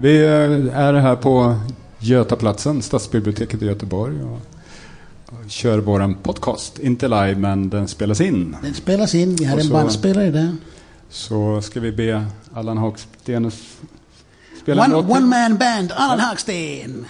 Vi eh, är här på Götaplatsen, Stadsbiblioteket i Göteborg. Och kör vår podcast. Inte live, men den spelas in. Den spelas in. Vi har Och en så- bandspelare där. Så ska vi be Allan Hagsten spela en One, låt till. one man band, Allan Hagsten.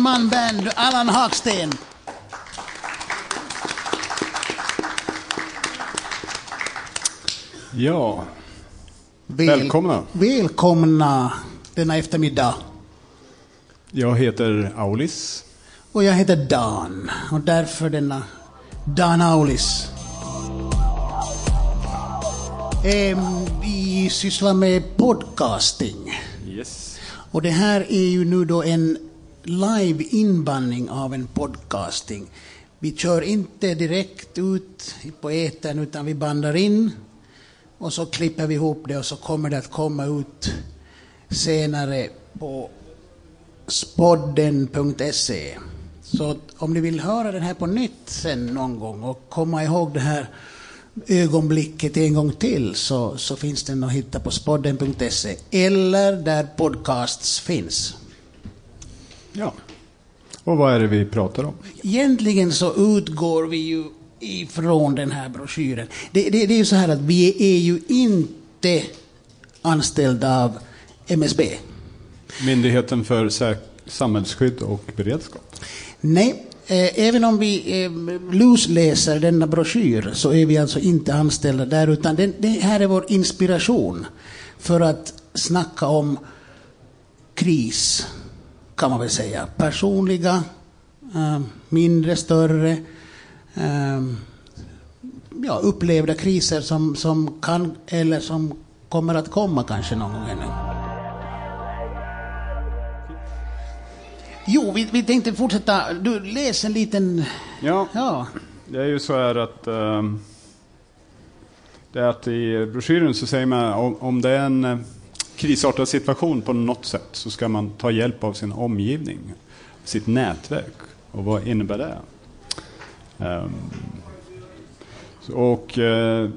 One man band, Allan Hagsten. Ja, Väl- Välkomna. Välkomna denna eftermiddag. jag heter Aulis. Och jag heter Dan. Och därför denna Dan Aulis. Ehm, vi sysslar med podcasting. Yes. Och det här är ju nu då en live-inbandning av en podcasting. Vi kör inte direkt ut på etern utan vi bandar in och så klipper vi ihop det och så kommer det att komma ut senare på spodden.se. Så om ni vill höra den här på nytt sen någon gång och komma ihåg det här ögonblicket en gång till så, så finns den att hitta på spodden.se eller där podcasts finns. Ja. Och vad är det vi pratar om? Egentligen så utgår vi ju ifrån den här broschyren. Det, det, det är ju så här att vi är ju inte anställda av MSB. Myndigheten för samhällsskydd och beredskap. Nej, eh, även om vi eh, lusläser denna broschyr så är vi alltså inte anställda där utan det här är vår inspiration för att snacka om kris, kan man väl säga. Personliga, eh, mindre, större, eh, ja, upplevda kriser som, som kan eller som kommer att komma kanske någon gång ännu. Jo, vi, vi tänkte fortsätta. Du, läs en liten... Ja, Ja, det är ju så här att ehm, det är att i broschyren så säger man om, om det är en krisartad situation på något sätt så ska man ta hjälp av sin omgivning, sitt nätverk. Och vad innebär det? Um, och uh,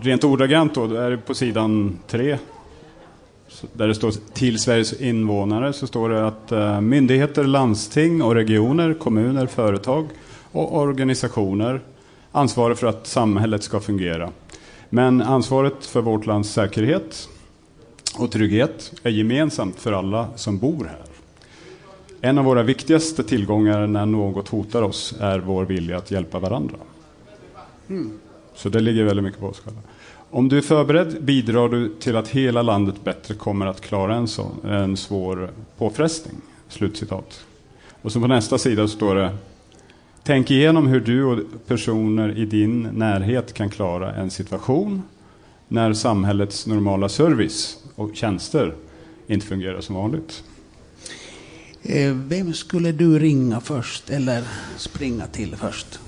rent ordagrant då, är det på sidan tre där det står till Sveriges invånare så står det att uh, myndigheter, landsting och regioner, kommuner, företag och organisationer ansvarar för att samhället ska fungera. Men ansvaret för vårt lands säkerhet och trygghet är gemensamt för alla som bor här. En av våra viktigaste tillgångar när något hotar oss är vår vilja att hjälpa varandra. Mm. Så det ligger väldigt mycket på oss själva. Om du är förberedd bidrar du till att hela landet bättre kommer att klara en, sån, en svår påfrestning. Slutcitat. Och så på nästa sida står det Tänk igenom hur du och personer i din närhet kan klara en situation när samhällets normala service och tjänster inte fungerar som vanligt. Eh, vem skulle du ringa först eller springa till först?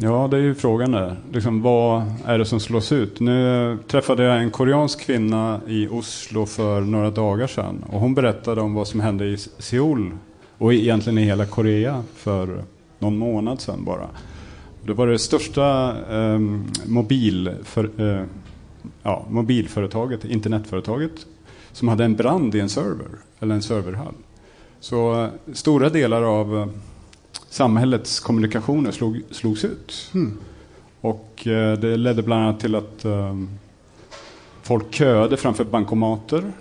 Ja, det är ju frågan där. Liksom, vad är det som slås ut? Nu träffade jag en koreansk kvinna i Oslo för några dagar sedan. Och hon berättade om vad som hände i Seoul och egentligen i hela Korea för någon månad sedan bara. Det var det största eh, mobilför, eh, ja, mobilföretaget, internetföretaget, som hade en brand i en server, eller en serverhall. Så eh, stora delar av eh, samhällets kommunikationer slog, slogs ut. Mm. Och eh, det ledde bland annat till att ehm, folk köade framför bankomater.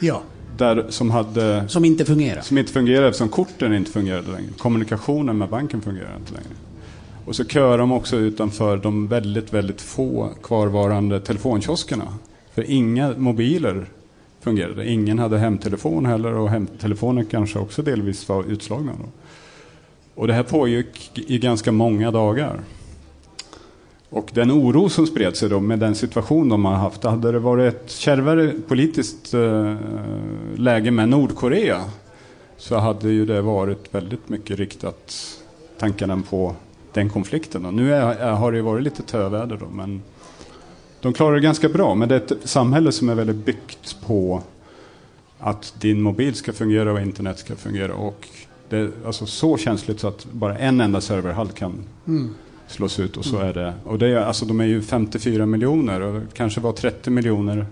Ja. Där, som, hade, som inte fungerar. Som inte fungerar eftersom korten inte fungerade längre. Kommunikationen med banken fungerar inte längre. Och så kör de också utanför de väldigt, väldigt få kvarvarande telefonkioskerna. För inga mobiler fungerade. Ingen hade hemtelefon heller och hemtelefoner kanske också delvis var utslagna. Då. Och det här pågick i ganska många dagar. Och den oro som spred sig då med den situation de har haft, hade det varit ett kärvare politiskt eh, läge med Nordkorea så hade ju det varit väldigt mycket riktat tankarna på den konflikten. Och nu är, har det varit lite töväder då, men de klarar det ganska bra. Men det är ett samhälle som är väldigt byggt på att din mobil ska fungera och internet ska fungera. Och det är alltså så känsligt så att bara en enda serverhall kan mm slås ut och så mm. är det. Och det är, alltså, de är ju 54 miljoner och det kanske var 30 miljoner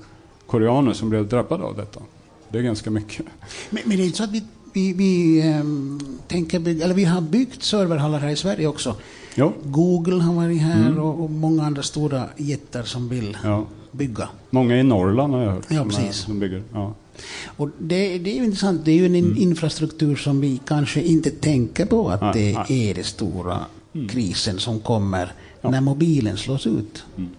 koreaner som blev drabbade av detta. Det är ganska mycket. Men, men det är inte så att vi, vi, vi ähm, tänker bygga, eller vi har byggt serverhallar här i Sverige också. Jo. Google har varit här mm. och, och, många andra stora jättar som vill ja. bygga. Många i Norrland har jag hört. Ja, precis. Som bygger. Ja. Och det, det, är ju intressant, det är ju en mm. infrastruktur som vi kanske inte tänker på att nej, det nej. är den stora. Krisen som kommer ja. när mobilen slås ut. Mm.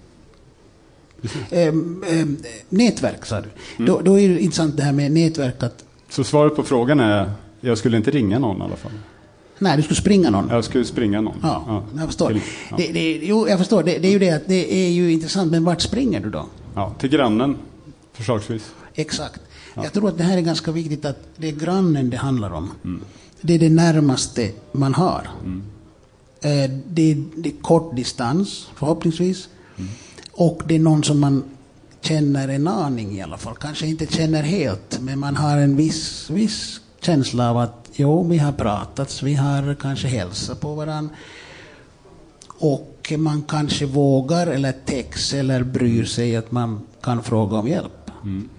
Ähm, ähm, nätverk sa du. Mm. Då, då, är det intressant det här med nätverk. Att, Så svaret på frågan är, jag skulle inte ringa någon i alla fall. Nej, du skulle springa någon. Jag skulle springa någon. Ja, ja. jag förstår. Till, ja. det, det, jo, jag förstår. Det, det, är ju det att det är ju intressant, men vart springer du då? Ja, till grannen, förslagsvis. Exakt. Ja. Jag tror att det här är ganska viktigt att det är grannen det handlar om. Mm. Det är det närmaste man har. Mm. Eh, det, är, det är kort distans, förhoppningsvis. Mm. Och det är någon som man känner en aning i alla fall. Kanske inte känner helt, men man har en viss, viss känsla av att jo, vi har pratats, vi har kanske hälsat på varandra. Och man kanske vågar eller täcks eller bryr sig att man kan fråga om hjälp. Mm.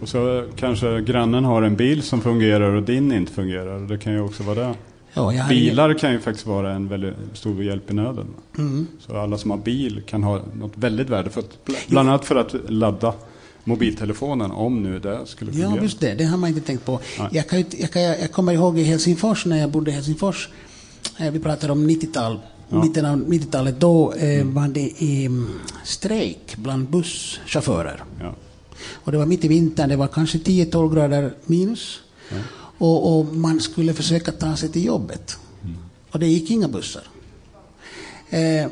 Och så kanske grannen har en bil som fungerar och din inte fungerar. Det kan ju också vara det. Ja, Bilar kan ju faktiskt vara en väldigt stor hjälp i nöden. Mm. Så alla som har bil kan ha något väldigt värdefullt. Bland annat för att ladda mobiltelefonen om nu det skulle fungera. Ja, just det. Det har man inte tänkt på. Jag, kan, jag, kan, jag kommer ihåg i Helsingfors, när jag bodde i Helsingfors, eh, vi pratade om 90-tal, ja. mitten av 90-talet, då eh, mm. var det eh, strejk bland busschaufförer. Ja. Och det var mitt i vintern, det var kanske 10-12 grader minus. Ja. Och, och, man skulle försöka ta sig till jobbet. Mm. Och det gick inga bussar. Eh,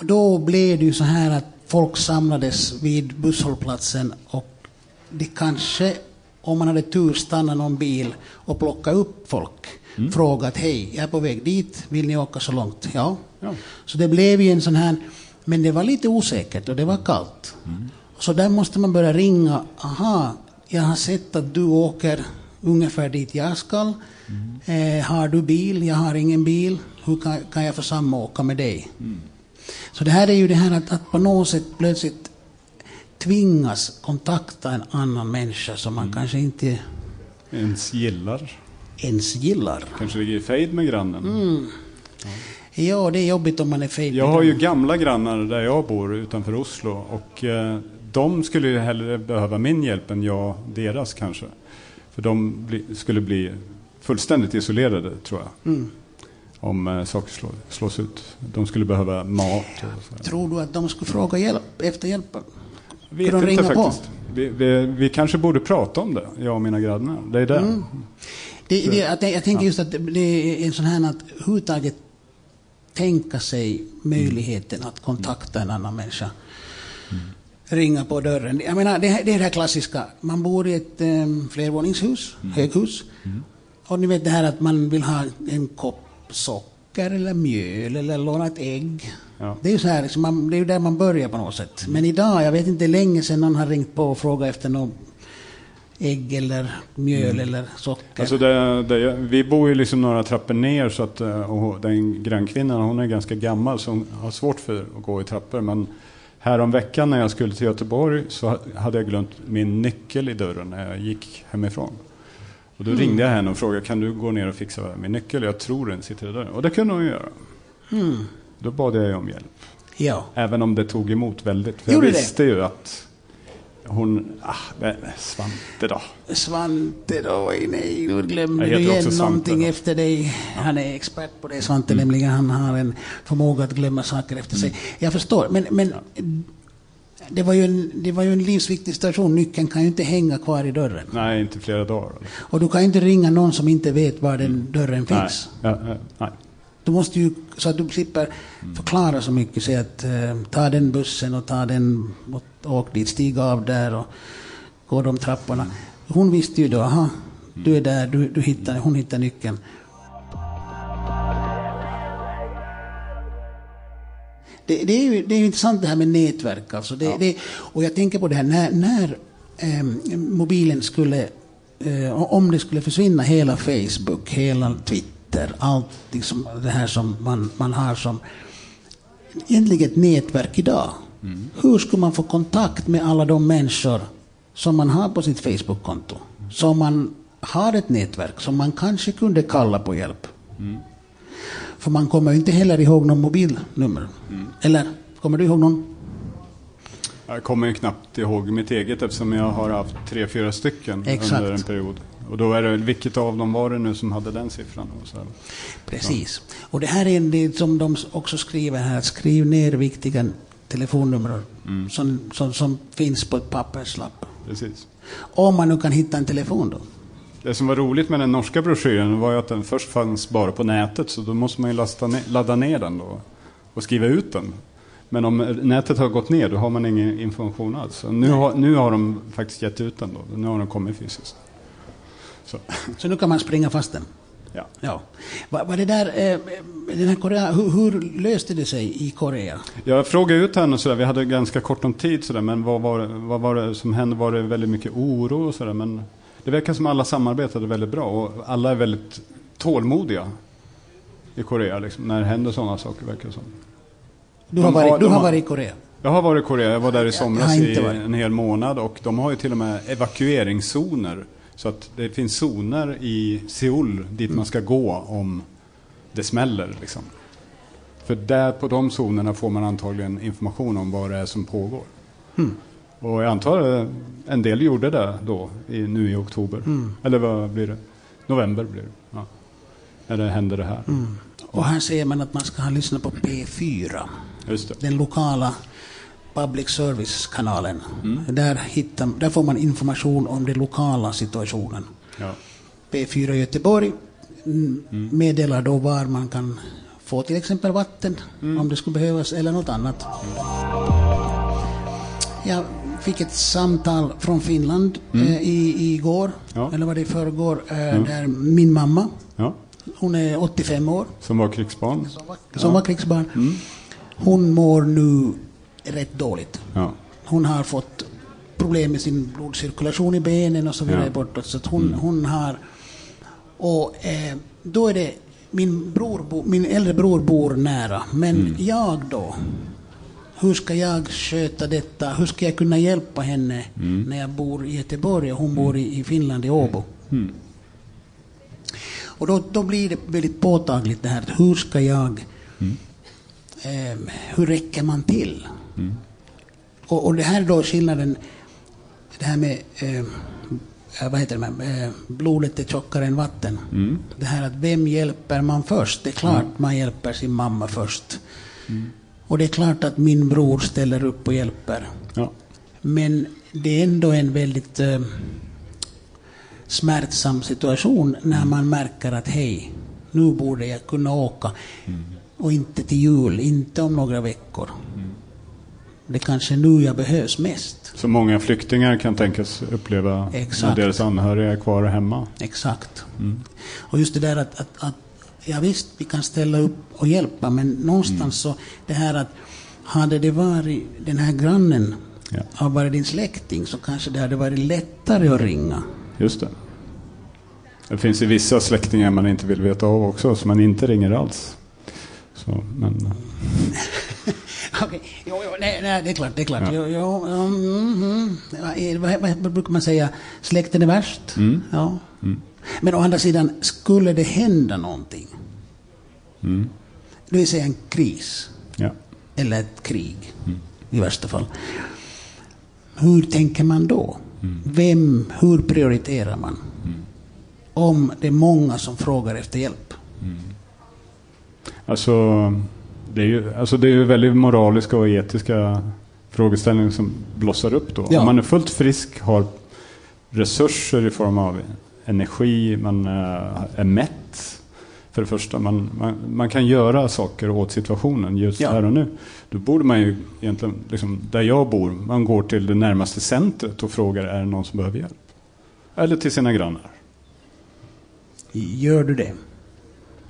då blev det ju så här att folk samlades vid busshållplatsen och det kanske, om man hade tur, stannade någon bil och plockade upp folk. Mm. Frågat, hej, jag är på väg dit, vill ni åka så långt? Ja. ja. Så det blev ju en sån här Men det var lite osäkert och det var kallt. Så där måste man börja ringa. Aha, jag har sett att du åker ungefär dit jag ska. Eh, har du bil? Jag har ingen bil. Hur kan, kan jag få samåka med dig? Så det här är ju det här att, att på något sätt plötsligt tvingas kontakta en annan människa som man kanske inte Ens gillar. ens gillar. Kanske ligger i fejd med grannen. Mm. Ja, det är jobbigt om man är fejk. Jag har ju gamla grannar där jag bor utanför Oslo och eh, de skulle ju hellre behöva min hjälp än jag deras kanske. För de bli, skulle bli fullständigt isolerade tror jag. Mm. Om eh, saker slå, slås ut. De skulle behöva mat. Tror du att de skulle fråga hjälp, efter hjälp? Jag vet de inte faktiskt. Vi, vi, vi kanske borde prata om det, jag och mina grannar. Det är det. Mm. Det, det, jag, jag tänker just att det, är en sån här att överhuvudtaget tänka sig möjligheten att kontakta en annan människa. Ringa på dörren. Jag menar, det, det är det här klassiska. Man bor i ett um, flervåningshus, höghus. Och ni vet det här att man vill ha en kopp socker eller mjöl eller låna ett ägg. Ja. Det är ju så här, liksom man, det är ju där man börjar på något sätt. Men idag, jag vet inte länge sedan någon har ringt på och frågat efter något ägg eller mjöl eller socker. Alltså det, det, vi bor ju liksom några trappor ner så att eh, och den grannkvinnan hon är ganska gammal så hon har svårt för att gå i trappor. Men härom veckan när jag skulle till Göteborg så hade jag glömt min nyckel i dörren när jag gick hemifrån. Och då ringde jag henne och frågade kan du gå ner och fixa min nyckel? Jag tror den sitter i dörren. Och det kunde hon göra. Mm. Då bad jag om hjälp. Ja. Även om det tog emot väldigt. För Gjorde jag det? visste ju att hon, ah, Svante då. Svante då, nej, nu glömde du igen någonting då. efter dig. Han är expert på det, Svante, nämligen. Han har en förmåga att glömma saker efter sig. Jag förstår, men, men det, var ju en, det var ju en livsviktig situation. Nyckeln kan ju inte hänga kvar i dörren. Nej, inte flera dagar. Och du kan ju inte ringa någon som inte vet var den dörren Nej, finns. ja, ja, nej. Du måste ju, så att du slipper förklara så mycket, säga att eh, ta den bussen och ta den och åk dit, stiga av där och gå de trapporna. Hon visste ju då, aha, du är där, du, du hittar, hon hittar nyckeln. Det, det, är ju, det är ju intressant det här med nätverk. Alltså det, det, och jag tänker på det här när, när eh, mobilen skulle, eh, om det skulle försvinna hela Facebook, hela Twitter, allt liksom det här som man, man har som egentligen ett nätverk idag. Hur skulle man få kontakt med alla de människor som man har på sitt Facebook-konto? Som man har ett nätverk som man kanske kunde kalla på hjälp. För man kommer ju inte heller ihåg någon mobilnummer. Eller, kommer du ihåg någon? Jag kommer knappt ihåg mitt eget eftersom jag har haft tre, fyra stycken Exakt. under en period. Och då är det vilket av dem var det nu som hade den siffran? Och så. Precis. Och det här är en del som de också skriver här. Skriv ner viktiga telefonnummer som, som, som finns på ett papperslapp. Precis. Om man nu kan hitta en telefon då. Det som var roligt med den norska broschyren var ju att den först fanns bara på nätet så då måste man ju ner, ladda ner den då och skriva ut den. Men om nätet har gått ner då har man ingen information alls. Nu har, nu har de faktiskt gett ut den då. Nu har den kommit fysiskt. Så, Så nu kan man springa fast den. ja. Ja. Var, var det där, eh, den här Korea, hur, hur löste det sig i Korea? Jag frågade ut henne sådär, vi hade ganska kort om tid sådär, men vad var, vad var det som hände? Var det väldigt mycket oro och sådär? Men det verkar som alla samarbetade väldigt bra och alla är väldigt tålmodiga i Korea liksom, när det händer sådana saker verkar det som. Du har varit, har- du har har- varit i Korea? Jag har varit i Korea, jag var där i somras i en hel månad och de har ju till och med evakueringszoner. Så att det finns zoner i Seoul dit man ska gå om det smäller. Liksom. För där på de zonerna får man antagligen information om vad det är som pågår. Och jag antar att en del gjorde det då, i, nu i oktober. Eller vad blir det? November blir det. Ja. När det händer det här. Och här säger man att man ska ha lyssnat på P4. Just det. den lokala public service-kanalen. Mm. Där, hittar, där får man information om den lokala situationen. Ja. P4 Göteborg mm, meddelar då var man kan få till exempel vatten Mm. om det skulle behövas eller något annat. Jag fick ett samtal från Finland eh, i, igår, Mm. Ja. eller var det i förrgår, eh, där min mamma, ja. hon är 85 år, Som var krigsbarn. som var krigsbarn. Hon mår nu rätt dåligt. Ja. Hon har fått problem med sin blodcirkulation i benen och så vidare Ja. bortåt. Så att hon, hon har... Och eh, då är det... Min, bror, bo- min äldre bror bor nära, men jag då? Hur ska jag sköta detta? Hur ska jag kunna hjälpa henne när jag bor i Göteborg och hon bor i, i Finland, i Åbo? Och då, då blir det väldigt påtagligt det här, hur ska jag... Eh, hur räcker man till? Och, och det här är då skillnaden, det här med, eh, vad heter det, eh, blodet är tjockare än vatten. Det här att vem hjälper man först? Det är klart man hjälper sin mamma först. Och det är klart att min bror ställer upp och hjälper. Ja. Men det är ändå en väldigt eh, smärtsam situation när man märker att hej, nu borde jag kunna åka. Och inte till jul, inte om några veckor. Det kanske nu jag behövs mest. Så många flyktingar kan tänkas uppleva Exakt. när deras anhöriga är kvar hemma. Exakt. Och just det där att, att, att ja visst, vi kan ställa upp och hjälpa, men någonstans så det här att hade det varit den här grannen Ja. har varit din släkting så kanske det hade varit lättare att ringa. Just det. Det finns ju vissa släktingar man inte vill veta av också, som man inte ringer alls. Så, men, Okej, jo, jo, nej, nej, det är klart, det är klart. Ja. Jo, jo, mm, mm. Vad, vad, vad brukar man säga? Släkten är värst? Mm. Ja. Men å andra sidan, skulle det hända någonting, mm, det vill säga en kris, ja. eller ett krig i värsta fall. Hur tänker man då? Vem, hur prioriterar man? Om det är många som frågar efter hjälp. Alltså, det är ju alltså det är ju väldigt moraliska och etiska frågeställningar som blossar upp då. Ja. Om man är fullt frisk, har resurser i form av energi, man eh, är mätt. För det första, man, man, man kan göra saker åt situationen just Ja. här och nu. Då borde man ju egentligen, liksom, där jag bor, man går till det närmaste centret och frågar är det någon som behöver hjälp. Eller till sina grannar. Gör du det?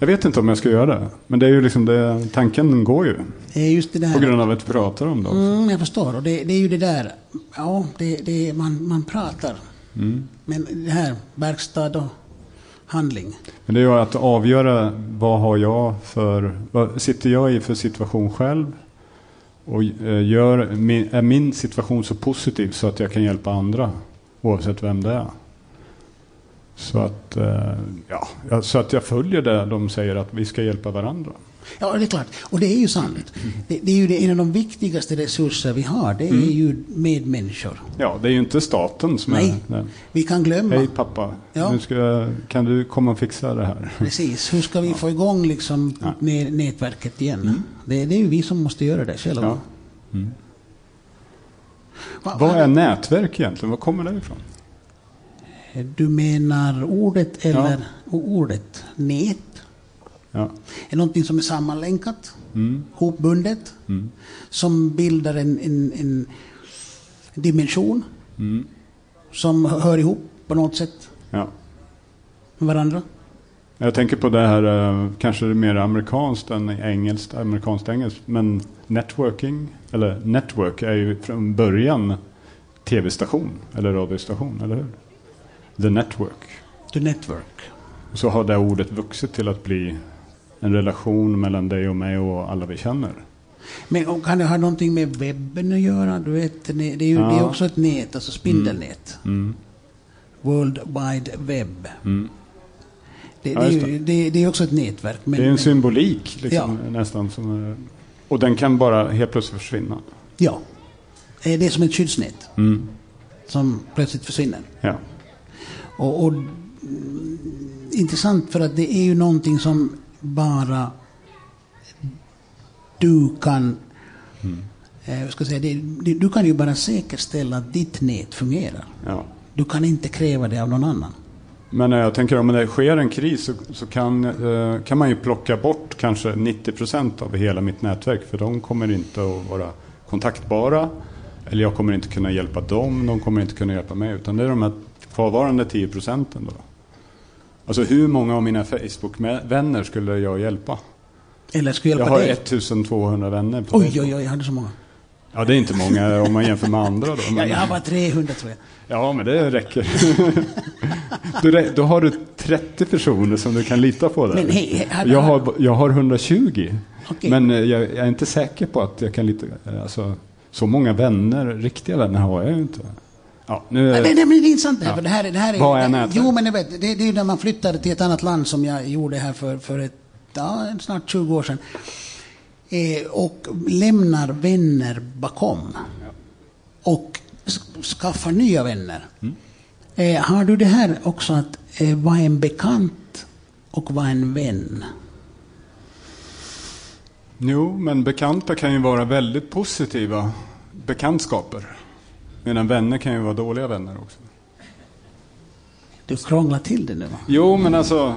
Jag vet inte om jag ska göra det. Men det är ju liksom det, tanken går ju. Det är just det där. På grund av att vi pratar om det också. Mm, jag förstår. Och det, det är ju det där. Ja, det, det, man, man pratar. Mm. Men det här, verkstad och handling. Men det är ju att avgöra vad har jag för, vad sitter jag i för situation själv? Och eh, gör, är min situation så positiv så att jag kan hjälpa andra? Oavsett vem det är. Så att, eh, ja, ja, så att jag följer det de säger att vi ska hjälpa varandra. Ja, det är klart. Och det är ju sant. Det, det är ju det, en av de viktigaste resurser vi har. Det är Mm. ju medmänniskor. Ja, det är ju inte staten som Nej. är det. Vi kan glömma. Hej pappa, Ja. nu ska jag, kan du komma och fixa det här? Precis. Hur ska vi få igång liksom Ja. nä- nätverket igen? Det, det är ju vi som måste göra det själva. Ja. Mm. Va- Vad är nätverk egentligen? Var kommer det ifrån? Du menar ordet eller o- ordet? Nät? Ja. Är någonting som är sammanlänkat, Mm. hopbundet, Mm. som bildar en, en, en dimension Mm. som hör ihop på något sätt Ja. med varandra. Jag tänker på det här, eh, kanske det är mer amerikanskt än engelskt, amerikanskt engelskt, men networking, eller network är ju från början tv-station eller radiostation, eller hur? The network. The network. Så har det ordet vuxit till att bli en relation mellan dig och mig och alla vi känner. Men kan det ha någonting med webben att göra? Du vet, det är ju det är Ja. också ett nät, alltså spindelnät. Mm. World Wide Web. Mm. Det, Ja, det, är ju, det, det är också ett nätverk. Men, det är en men, symbolik liksom, nästan. Som, och den kan bara helt plötsligt försvinna. ja. Det är som ett skyddsnät Mm. som plötsligt försvinner. Ja. Och, och mm, intressant för att det är ju någonting som bara du kan eh, jag ska säga, det, det, du kan ju bara säkerställa att ditt nät fungerar. Ja. Du kan inte kräva det av någon annan. Men eh, jag tänker om det sker en kris så, så kan, eh, kan man ju plocka bort kanske 90% av hela mitt nätverk. För de kommer inte att vara kontaktbara. Eller jag kommer inte kunna hjälpa dem, de kommer inte kunna hjälpa mig. Utan det är de här kvarvarande 10 procenten då. Alltså hur många av mina Facebook-vänner skulle jag hjälpa? Eller skulle Jag hjälpa har dig? 1200 vänner på Oj, oj, oj, jag hade så många. Ja, det är inte många om man jämför med andra då. Ja, Men, jag har bara 300 tror jag. ja, men det räcker. då, har du 30 personer som du kan lita på där. Men hej, här- jag, har, jag har 120. Okej. Men eh, jag, jag är inte säker på att jag kan lita. Alltså, så många vänner, riktiga vänner har jag ju inte. Ja, nu, Nej, nej, men det är intressant det här. Ja. För det här, är- det här är, Vad är nätverk? Jo, men jag vet, det, det är när man flyttade till ett annat land som jag gjorde här för, för ett, ja, snart 20 år sedan. Eh, och lämnar vänner bakom. Och sk- skaffar nya vänner. Mm. Eh, har du det här också att eh, vara en bekant och vara en vän? Jo, men bekanta kan ju vara väldigt positiva bekantskaper. Medan vänner kan ju vara dåliga vänner också. Du krånglar till det nu va? Jo, men alltså,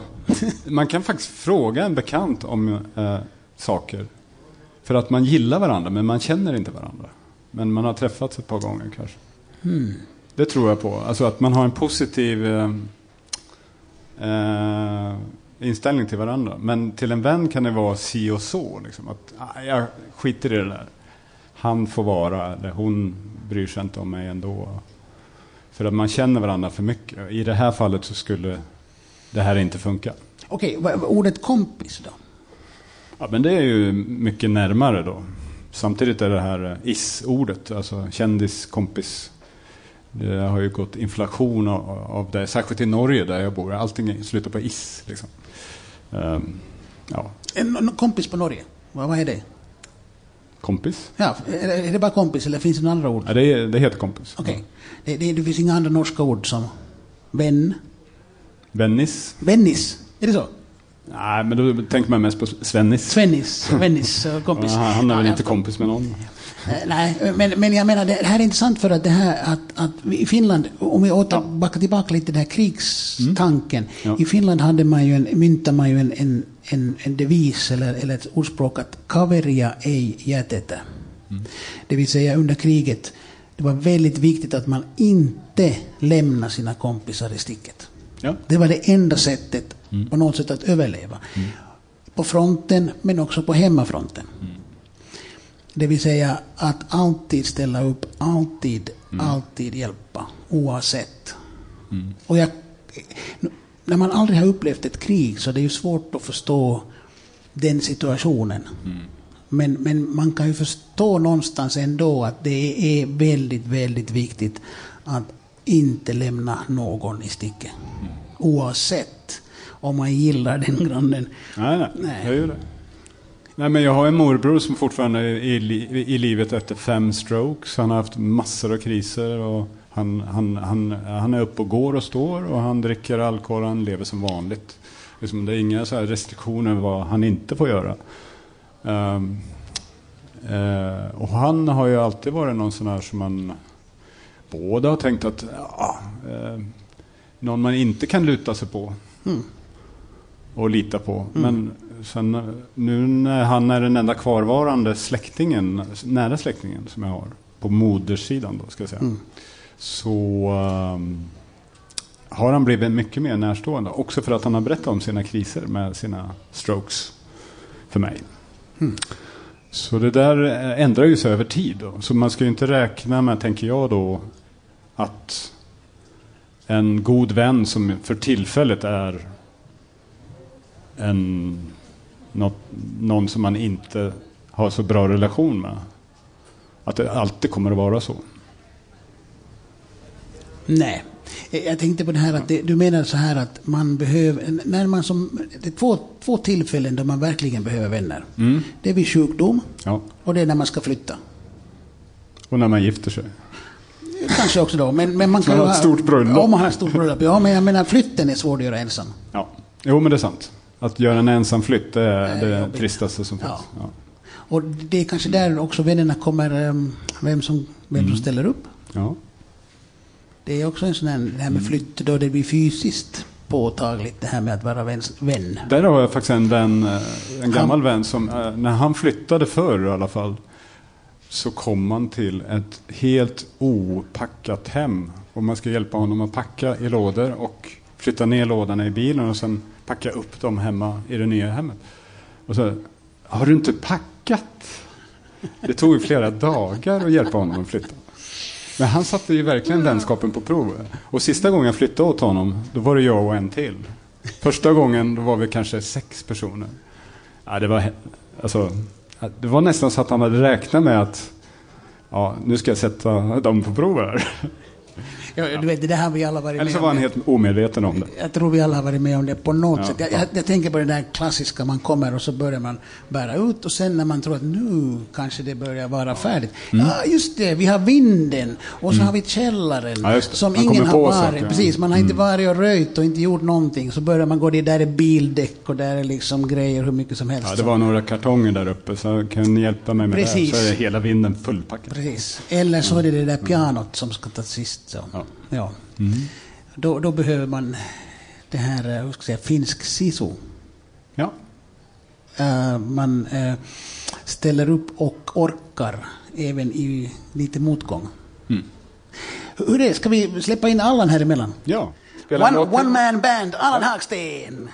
man kan faktiskt fråga en bekant om eh, saker. För att man gillar varandra, men man känner inte varandra. Men man har träffats ett par gånger kanske. Det tror jag på. Alltså att man har en positiv eh, eh, inställning till varandra. Men till en vän kan det vara si och så. Liksom. Att, ah, jag skiter i det där. Han får vara, eller hon bryr sig inte om mig ändå. För att man känner varandra för mycket. I det här fallet så skulle det här inte funka. Okej, vad- ordet kompis då? Ja, men det är ju mycket närmare då. Samtidigt är det här eh, is-ordet, alltså kändis, kompis. Det har ju gått inflation av, det, särskilt i Norge där jag bor. Allting slutar på is. Liksom. Ehm, ja, En, en kompis på Norge, vad, vad är det? Kompis. Ja, är, det- bara kompis eller finns det några andra ord? Ja, det, är- det heter kompis. Okej. Det, det, det finns inga andra norska ord som vän? Vennis. Vennis, är det så? Nej, men då tänker man mest på Svennis. Svennis, Vennis, eh, kompis. Ja, han är väl inte kompis med någon. Eh, Nej, men, men jag menar det här är intressant för att det här att, att i Finland, om vi åter, backar tillbaka lite den här krigstanken. Ja. I Finland hade man ju en, myntade man ju en, en, en, en devis eller, eller ett ordspråk att kaveria ei jätetä. Det vill säga under kriget, det var väldigt viktigt att man inte lämnar sina kompisar i sticket. Ja. Det var det enda sättet på något sätt att överleva. På fronten men också på hemmafronten. Det vill säga att alltid ställa upp, alltid, alltid hjälpa oavsett. Och jag, när man aldrig har upplevt ett krig så det är ju svårt att förstå den situationen. Men, men man kan ju förstå någonstans ändå att det är väldigt, väldigt viktigt att inte lämna någon i sticket. Oavsett om man gillar den grannen. Nej, nej, Nej. jag gör det. Nej, men jag har en morbror som fortfarande är i, li- i livet efter fem strokes. Han har haft massor av kriser och han, han, han, han är uppe och går och står och han dricker alkohol och han lever som vanligt. Liksom, det är inga så här restriktioner vad han inte får göra. Ehm, eh, och han har ju alltid varit någon sån här som man båda har tänkt att ja, eh, någon man inte kan luta sig på och lita på. Men sen, eh, nu när han är den enda kvarvarande släktingen, nära släktingen som jag har, på modersidan då ska jag säga, så ehm, har han blivit mycket mer närstående. Också för att han har berättat om sina kriser med sina strokes för mig. Så det där eh, ändrar ju sig över tid. Då. Så man ska ju inte räkna med, tänker jag då, att en god vän som för tillfället är en, något, någon som man inte har så bra relation med. Att det alltid kommer att vara så. Nej. Jag tänkte på det här att det, du menar så här att man behöver, när man som, det är två, två tillfällen då man verkligen behöver vänner. Det är vid sjukdom Ja. och det är när man ska flytta. Och när man gifter sig. Kanske också då, men, men man kan Man har ett ha- stort bröllop. Om man har ett stort bröllop, ja. Men jag menar flytten är svår att göra ensam. Ja. Jo, men det är sant. Att göra en ensam flytt det är det jobbigt. tristaste som finns. Ja. Ja. Och det är kanske där också vännerna kommer, um, vem som, vem Mm. som ställer upp. Ja. Det är också en sån här, det här med Mm. flytt då det blir fysiskt påtagligt, det här med att vara vän. Där har jag faktiskt en vän, eh, en gammal vän som, eh, när han flyttade förr i alla fall, så kom man till ett helt opackat hem. Och man ska hjälpa honom att packa i lådor och flytta ner lådorna i bilen och sen packa upp dem hemma i det nya hemmet. Och så, har du inte packat? Det tog flera dagar att hjälpa honom att flytta. Men han satte ju verkligen vänskapen på prov. Och sista gången jag flyttade åt honom, då var det jag och en till. Första gången då var vi kanske sex personer. Ja, det, var, alltså, det var nästan så att han hade räknat med att ja, nu ska jag sätta dem på prov här. Ja, du vet, det har vi alla varit Eller med så var han helt omedveten om det. Jag tror vi alla har varit med om det på något Ja, sätt. Jag, ja. jag, jag tänker på det där klassiska, man kommer och så börjar man bära ut och sen när man tror att nu kanske det börjar vara färdigt. Mm. Ja, just det, vi har vinden och så har vi källaren som Man ingen har varit. Mm. Precis, man har inte varit och röjt och inte gjort någonting. Så börjar man gå, det där är bildäck och där är liksom grejer hur mycket som helst. Ja, det var några kartonger där uppe, så kan ni hjälpa mig med Precis. det? Så är hela vinden fullpackad. Precis. Eller så är det det där pianot som ska ta sist. Så. Ja. Ja. Då, då behöver man det här, eh, hur ska jag säga, finsk sisu. Ja. Eh, man eh, ställer upp och orkar även i lite motgång. Mm. Hur är det? Ska vi släppa in Allan här emellan? ja. One, one man band, Allan Hagsten!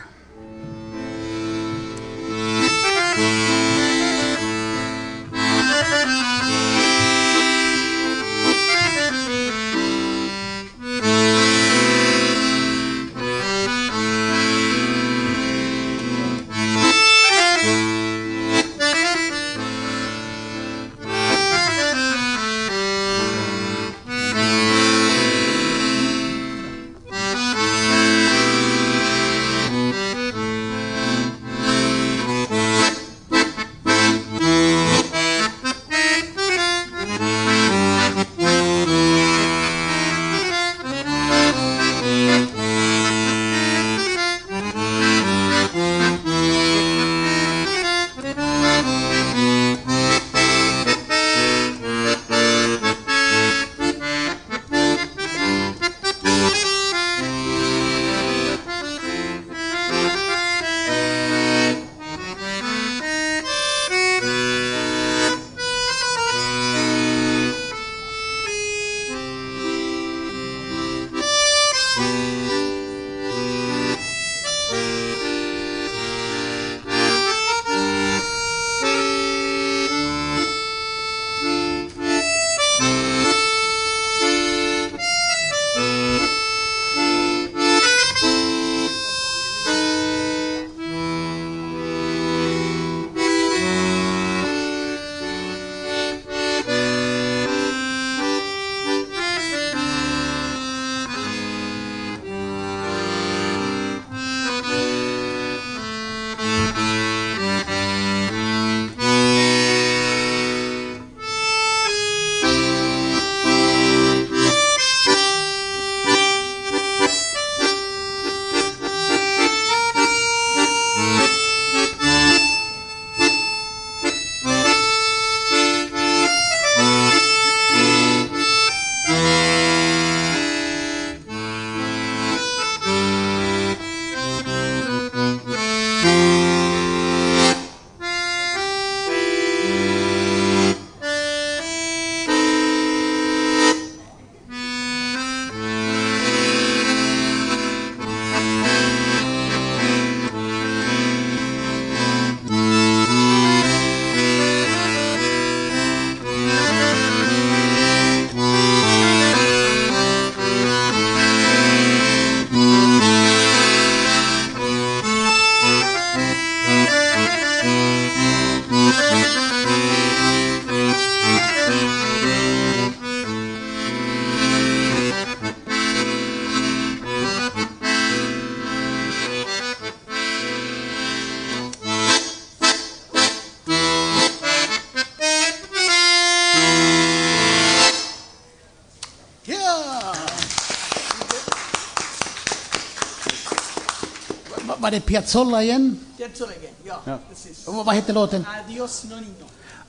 Var det Piazzolla igen? Terzo reggae, ja, Ja. precis. Och Vad hette låten? Adios nonino.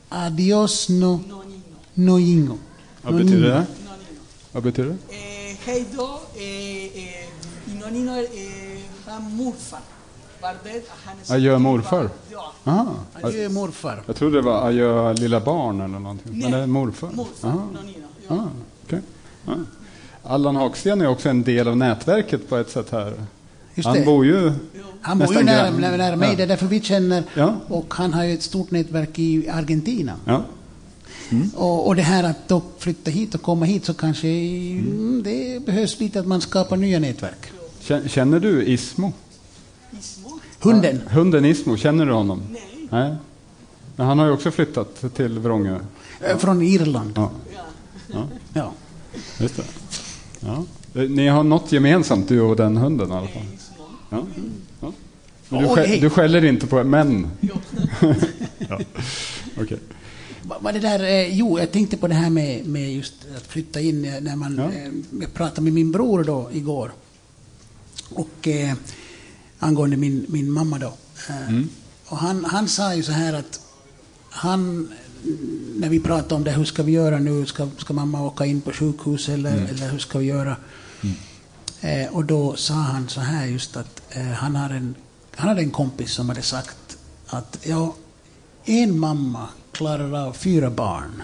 Adios no Nonino. noingo. Vad betyder det? Nonino. Vad betyder det? Eh, hej då, eh, eh, nonino är eh, morfar. Adjö morfar? Ja. Aha. Adjö morfar. Jag trodde det var adjö lilla barn eller någonting. Men det är morfar? Morfar, Aha. nonino. Ja. Ah, okej. ah. Allan Hagsten är också en del av nätverket på ett sätt här. Just Han det. bor ju Han bor ju nära, nära, nära mig, Ja. det är därför vi känner. Ja. Och han har ju ett stort nätverk i Argentina. Ja. Och, och det här att då flytta hit och komma hit så kanske mm, det behövs lite att man skapar nya nätverk. Kän- Känner du Ismo? Ismo? Hunden. Hunden Ismo, känner du honom? Nej. Nej. Men han har ju också flyttat till Vrångö. eh, Från Irland. Ja, Ja. ja Ja. just det. Ja. Ni har något gemensamt, du och den hunden i alla fall. Ja. Ja. Men du, skäll, du skäller inte på män? Ja. Okej. Va- Vad det där, eh, jo, jag tänkte på det här med, med just att flytta in eh, när man... Ja. Eh, jag pratade med min bror då igår. Och eh, angående min, min mamma då. Eh, Mm. Och han, han sa ju så här att han, när vi pratade om det, hur ska vi göra nu? Ska, ska mamma åka in på sjukhus eller, Mm. eller hur ska vi göra? Eh, och då sa han så här just att eh, han, har en, han hade en kompis som hade sagt att ja, en mamma klarar av fyra barn.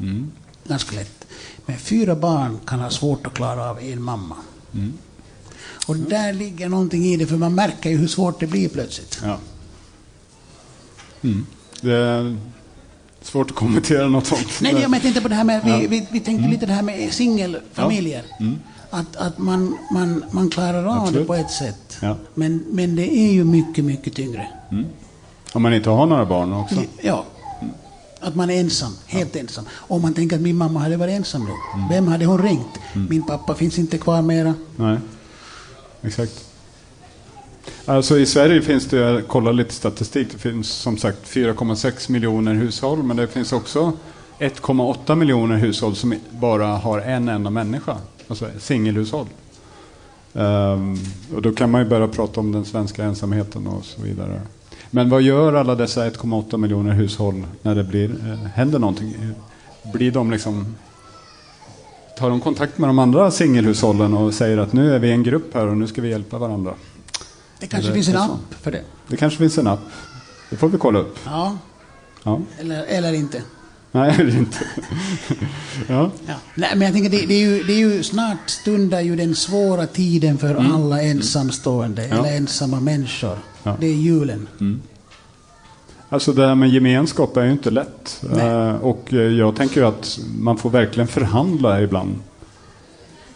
Mm. Ganska lätt. Men fyra barn kan ha svårt att klara av en mamma. Mm. Och där ligger någonting i det, för man märker ju hur svårt det blir plötsligt. Ja. Mm. Det är svårt att kommentera något sånt. Nej, jag tänkte på det här med, vi, Ja. Mm. vi, vi tänkte lite det här med singelfamiljer. Mm. Att, att man, man, man klarar av det Absolut. på ett sätt. Ja. Men, men det är ju mycket, mycket tyngre. Om man inte har några barn också. Ja. Att man är ensam, helt ensam. Om man tänker att min mamma hade varit ensam då. Mm. Vem hade hon ringt? Min pappa finns inte kvar mera. Nej, exakt. Alltså i Sverige finns det, jag kollar lite statistik, det finns som sagt 4,6 miljoner hushåll men det finns också 1,8 miljoner hushåll som bara har en enda människa, alltså singelhushåll. Ehm, och då kan man ju börja prata om den svenska ensamheten och så vidare. Men vad gör alla dessa 1,8 miljoner hushåll när det blir, eh, händer någonting? Blir de liksom tar de kontakt med de andra singelhushållen och säger att nu är vi en grupp här och nu ska vi hjälpa varandra. Det kanske Eller finns en app för det. Det kanske finns en app. Det får vi kolla upp. Ja, Ja. eller, eller inte. Nej, det är inte. ja. Ja. Nej, men jag tänker det, det, är ju, det är ju snart stundar ju den svåra tiden för alla ensamstående Mm. Ja. eller ensamma människor. Ja. Mm. Det är julen. Alltså det här med gemenskap är ju inte lätt. Nej. Eh, Och jag tänker ju att man får verkligen förhandla ibland.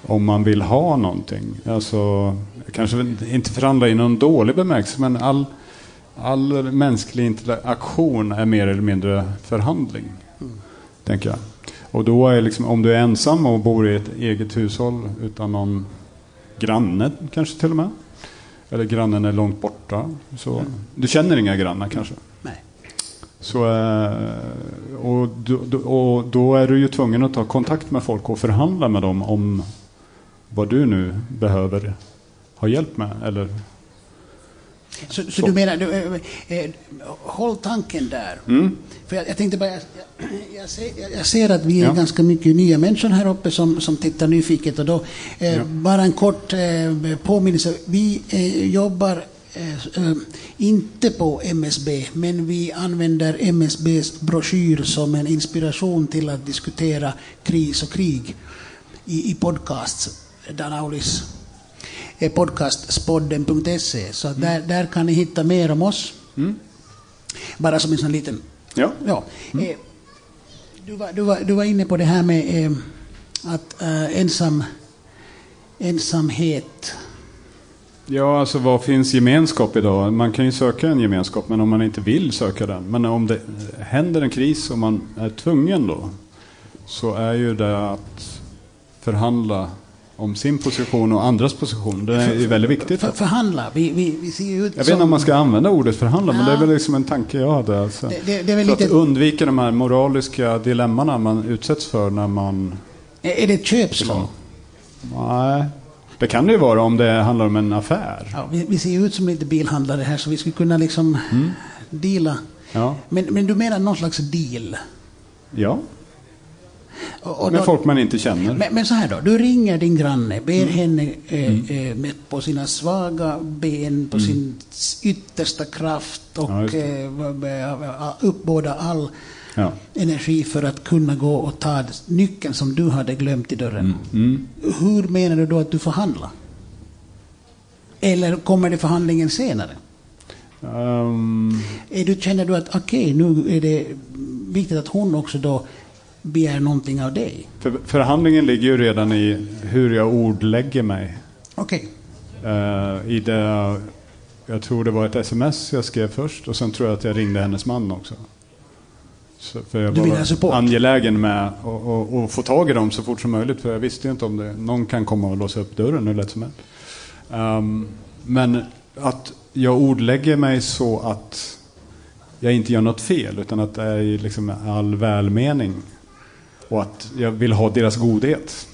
Om man vill ha någonting. Alltså, kanske inte förhandla i någon dålig bemärkelse men all, all mänsklig interaktion är mer eller mindre förhandling. Tänker jag. Och då är liksom, om du är ensam och bor i ett eget hushåll utan någon granne kanske till och med. Eller grannen är långt borta. Så, Du känner inga grannar kanske. Nej. Så, eh, och, då, då- och då är du ju tvungen att ta kontakt med folk och förhandla med dem om vad du nu behöver ha hjälp med. Eller, Så, så, Så. du menar, du, eh, eh, håll tanken där. Mm. För jag, jag tänkte bara, jag, jag, ser, jag- ser att vi är Ja. ganska mycket nya människor här uppe som, som tittar nyfiket. Och då, eh, Ja. Bara en kort eh, påminnelse. Vi eh, jobbar eh, eh, inte på MSB, men vi använder MSBs broschyr som en inspiration till att diskutera kris och krig i, i podcasts. Danaulis eh, podcastspodden.se. Så att där, där kan ni hitta mer om oss. Bara som en sån liten... ja. Ja. Eh, du, var, du, var, du var inne på det här med eh, att eh, ensam, ensamhet. ja, alltså vad finns gemenskap idag? Man kan ju söka en gemenskap, men om man inte vill söka den. Men om det händer en kris och man är tvungen då, så är ju det att förhandla om sin position och andras position. Det är ju väldigt viktigt. För, förhandla. Vi, vi, vi ser ju ut Jag vet inte om man ska använda ordet förhandla, men det är Ja. väl liksom en tanke jag hade. Alltså. Det- det- det är väl För lite- att undvika de här moraliska dilemmana man utsätts för när man... Är är det ett köpslag? Nej, det kan det ju vara om det handlar om en affär. Ja, vi, vi ser ju ut som lite bilhandlare här så vi skulle kunna liksom Mm. deala. Ja, Men, men du menar någon slags deal? ja. Och, och med då- folk man inte känner. Men, men så här då, du ringer din granne, ber Mm. henne eh, eh, med, på sina svaga ben, på sin yttersta kraft och Mm. Ja, eh, v- uppbåda all Ja. energi för att kunna gå och ta nyckeln som du hade glömt i dörren. Mm. Hur menar du då att du förhandlar? Eller kommer det förhandlingen senare? Ehm, Är du, känner du att okej, nu är det viktigt att hon också då begär någonting av dig? för, förhandlingen ligger ju redan i hur jag ordlägger mig. Okej. Eh, I det, jag tror det var ett sms jag skrev först och sen tror jag att jag ringde hennes man också. Så, för jag Du var support? angelägen med att få tag i dem så fort som möjligt för jag visste ju inte om det. Någon kan komma och låsa upp dörren hur lätt som helst. Ehm, men att jag ordlägger mig så att jag inte gör något fel utan att det är liksom all välmening. Och att jag vill ha deras godhet.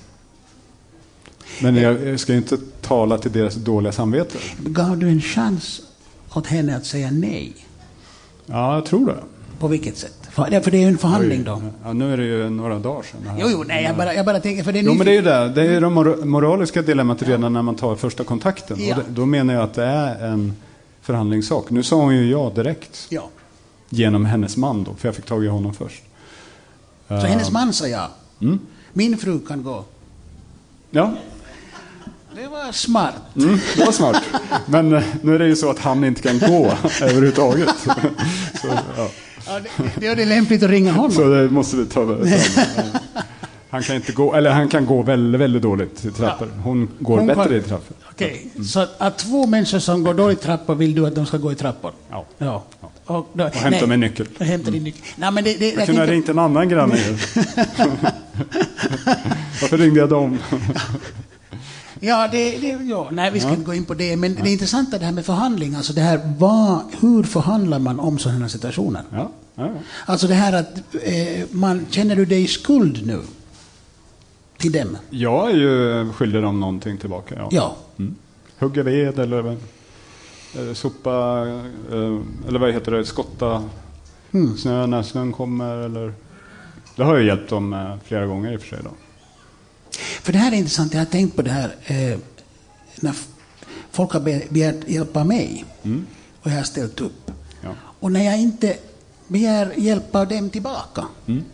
Men jag, ska inte tala till deras dåliga samvete. Gav du en chans åt henne att säga nej? Ja, jag tror det. På vilket sätt? För, ja, för det är ju en förhandling då. Ja, nu är det ju några dagar sedan. Jo, jo, nej, jag bara, jag bara tänker, för det är Jo, men det är ju det. Det är det mor- moraliska dilemmat redan när man tar första kontakten. Ja. Och då menar jag att det är en förhandlingssak. Nu sa hon ju ja direkt. Ja. Genom hennes man då, för jag fick tag i honom först. Så hennes man sa ja. Mm. Min fru kan gå. Ja, Det var smart. mm, det var smart. Men eh, nu är det ju så att han inte kan gå överhuvudtaget. Så, ja. Ja, det, det är lämpligt att ringa honom. Så det måste vi ta ta- Han kan inte gå, eller han kan gå väldigt, väldigt dåligt i trappor. Hon går Hon bättre kan- i trappor. Okej, så att, att två människor som går dåligt i trappor vill du att de ska gå i trappor? Ja. Ja. Och, då, Och hämta min nyckel. Och hämta din nyckel. Nej, men det, det, Jag kunde ha ringt en annan granne ju. Varför ringde jag dem? Ja, det, det, ja, nej, vi ska inte gå in på det. Men det intressanta det här med förhandling, alltså det här, vad, hur förhandlar man om sådana här situationer? Ja, ja, ja. Alltså det här att eh, man, känner du dig i skuld nu? Till dem? Jag är ju skyldig dem någonting tillbaka. Ja. Ja. Mm. Hugga ved eller eh, sopa, eh, eller vad heter det, skotta Mm. snö när snön kommer. Eller... Det har jag hjälpt dem flera gånger i och för sig. Då. För det här är intressant, jag har tänkt på det här eh, när folk har be- begärt hjälp av mig Mm. och jag har ställt upp. Ja. Och när jag inte begär hjälp av dem tillbaka. Mm.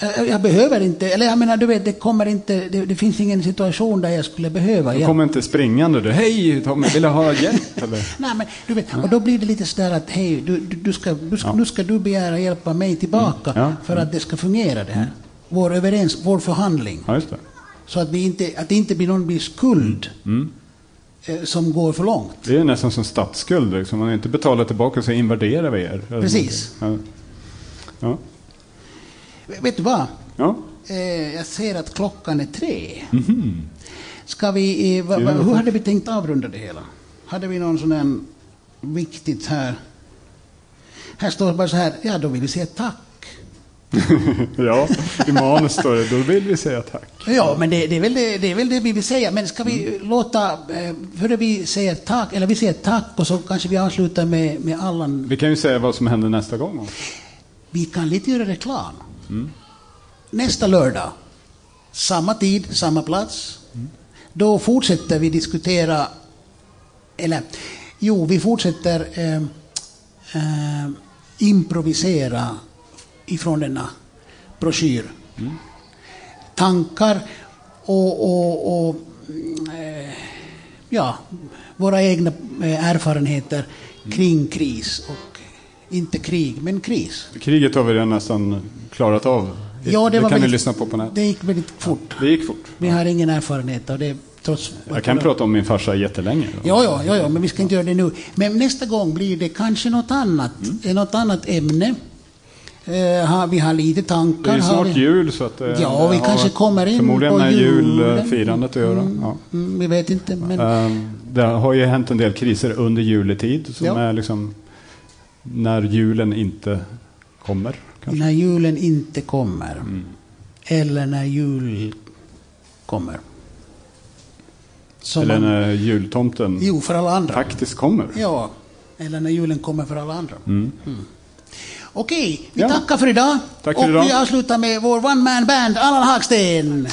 Jag, jag behöver inte, eller jag menar du vet, det kommer inte, det, det finns ingen situation där jag skulle behöva Du kommer inte springande du. Hej Tommy, vill du ha hjälp? Eller? Nej, men du vet, och då blir det lite sådär att hej, du, du, ska, du ska, Ja. nu ska du begära hjälp av mig tillbaka Mm. Ja. för att det ska fungera det här. Vår överens, vår förhandling. Ja. Så att, vi inte, att det inte blir någon blir skuld Mm. eh, som går för långt. Det är nästan som statsskuld. Liksom. Om man inte betalar tillbaka så invaderar vi er. Precis. Ja. Vet du vad? Ja. Eh, jag ser att klockan är tre. Mhm. Ska vi, eh, va, va, hur hade vi tänkt avrunda det hela? Hade vi någon sån här viktigt här? Här står bara så här, ja då vill vi säga tack. ja, i manus står det. Då vill vi säga tack. Ja, men det, det, är väl det, det är väl det vi vill säga. Men ska vi Mm. låta, eh, före vi säger tack, eller vi säger tack och så kanske vi avslutar med, med Allan. Vi kan ju säga vad som händer nästa gång. Vi kan lite göra reklam. Mm. Nästa lördag, samma tid, samma plats. Mm. Då fortsätter vi diskutera, eller jo, vi fortsätter eh, eh, improvisera ifrån denna broschyr. Mm. Tankar och, och, och mm, eh, ja, våra egna eh, erfarenheter kring kris och inte krig, men kris. Kriget har vi redan nästan klarat av. Ja, det, var kan ni väldigt- lyssna på på nätet. Det gick väldigt fort. Det gick fort. Vi har ingen erfarenhet av det trots... Jag kan prata om min farsa jättelänge. Ja, ja, ja, ja, men vi ska inte göra det nu. Men nästa gång blir det kanske något annat, Mm. något annat ämne. Eh, har, vi har lite tankar. Det är snart vi... jul så att eh, Ja, vi det kanske kommer in Förmodligen på med julfirandet att göra. Ja. Mm, vi vet inte, men... Ehm, Det har ju hänt en del kriser under juletid som Ja. är liksom när julen inte kommer. Kanske. När julen inte kommer. Mm. Eller när jul kommer. Som Eller man, när jultomten Jo, för alla andra. faktiskt kommer. Ja, eller när julen kommer för alla andra. Mm. Okej, vi Ja. tackar för idag. Tack för och idag. vi avslutar med vår one man band, Allan Hagsten.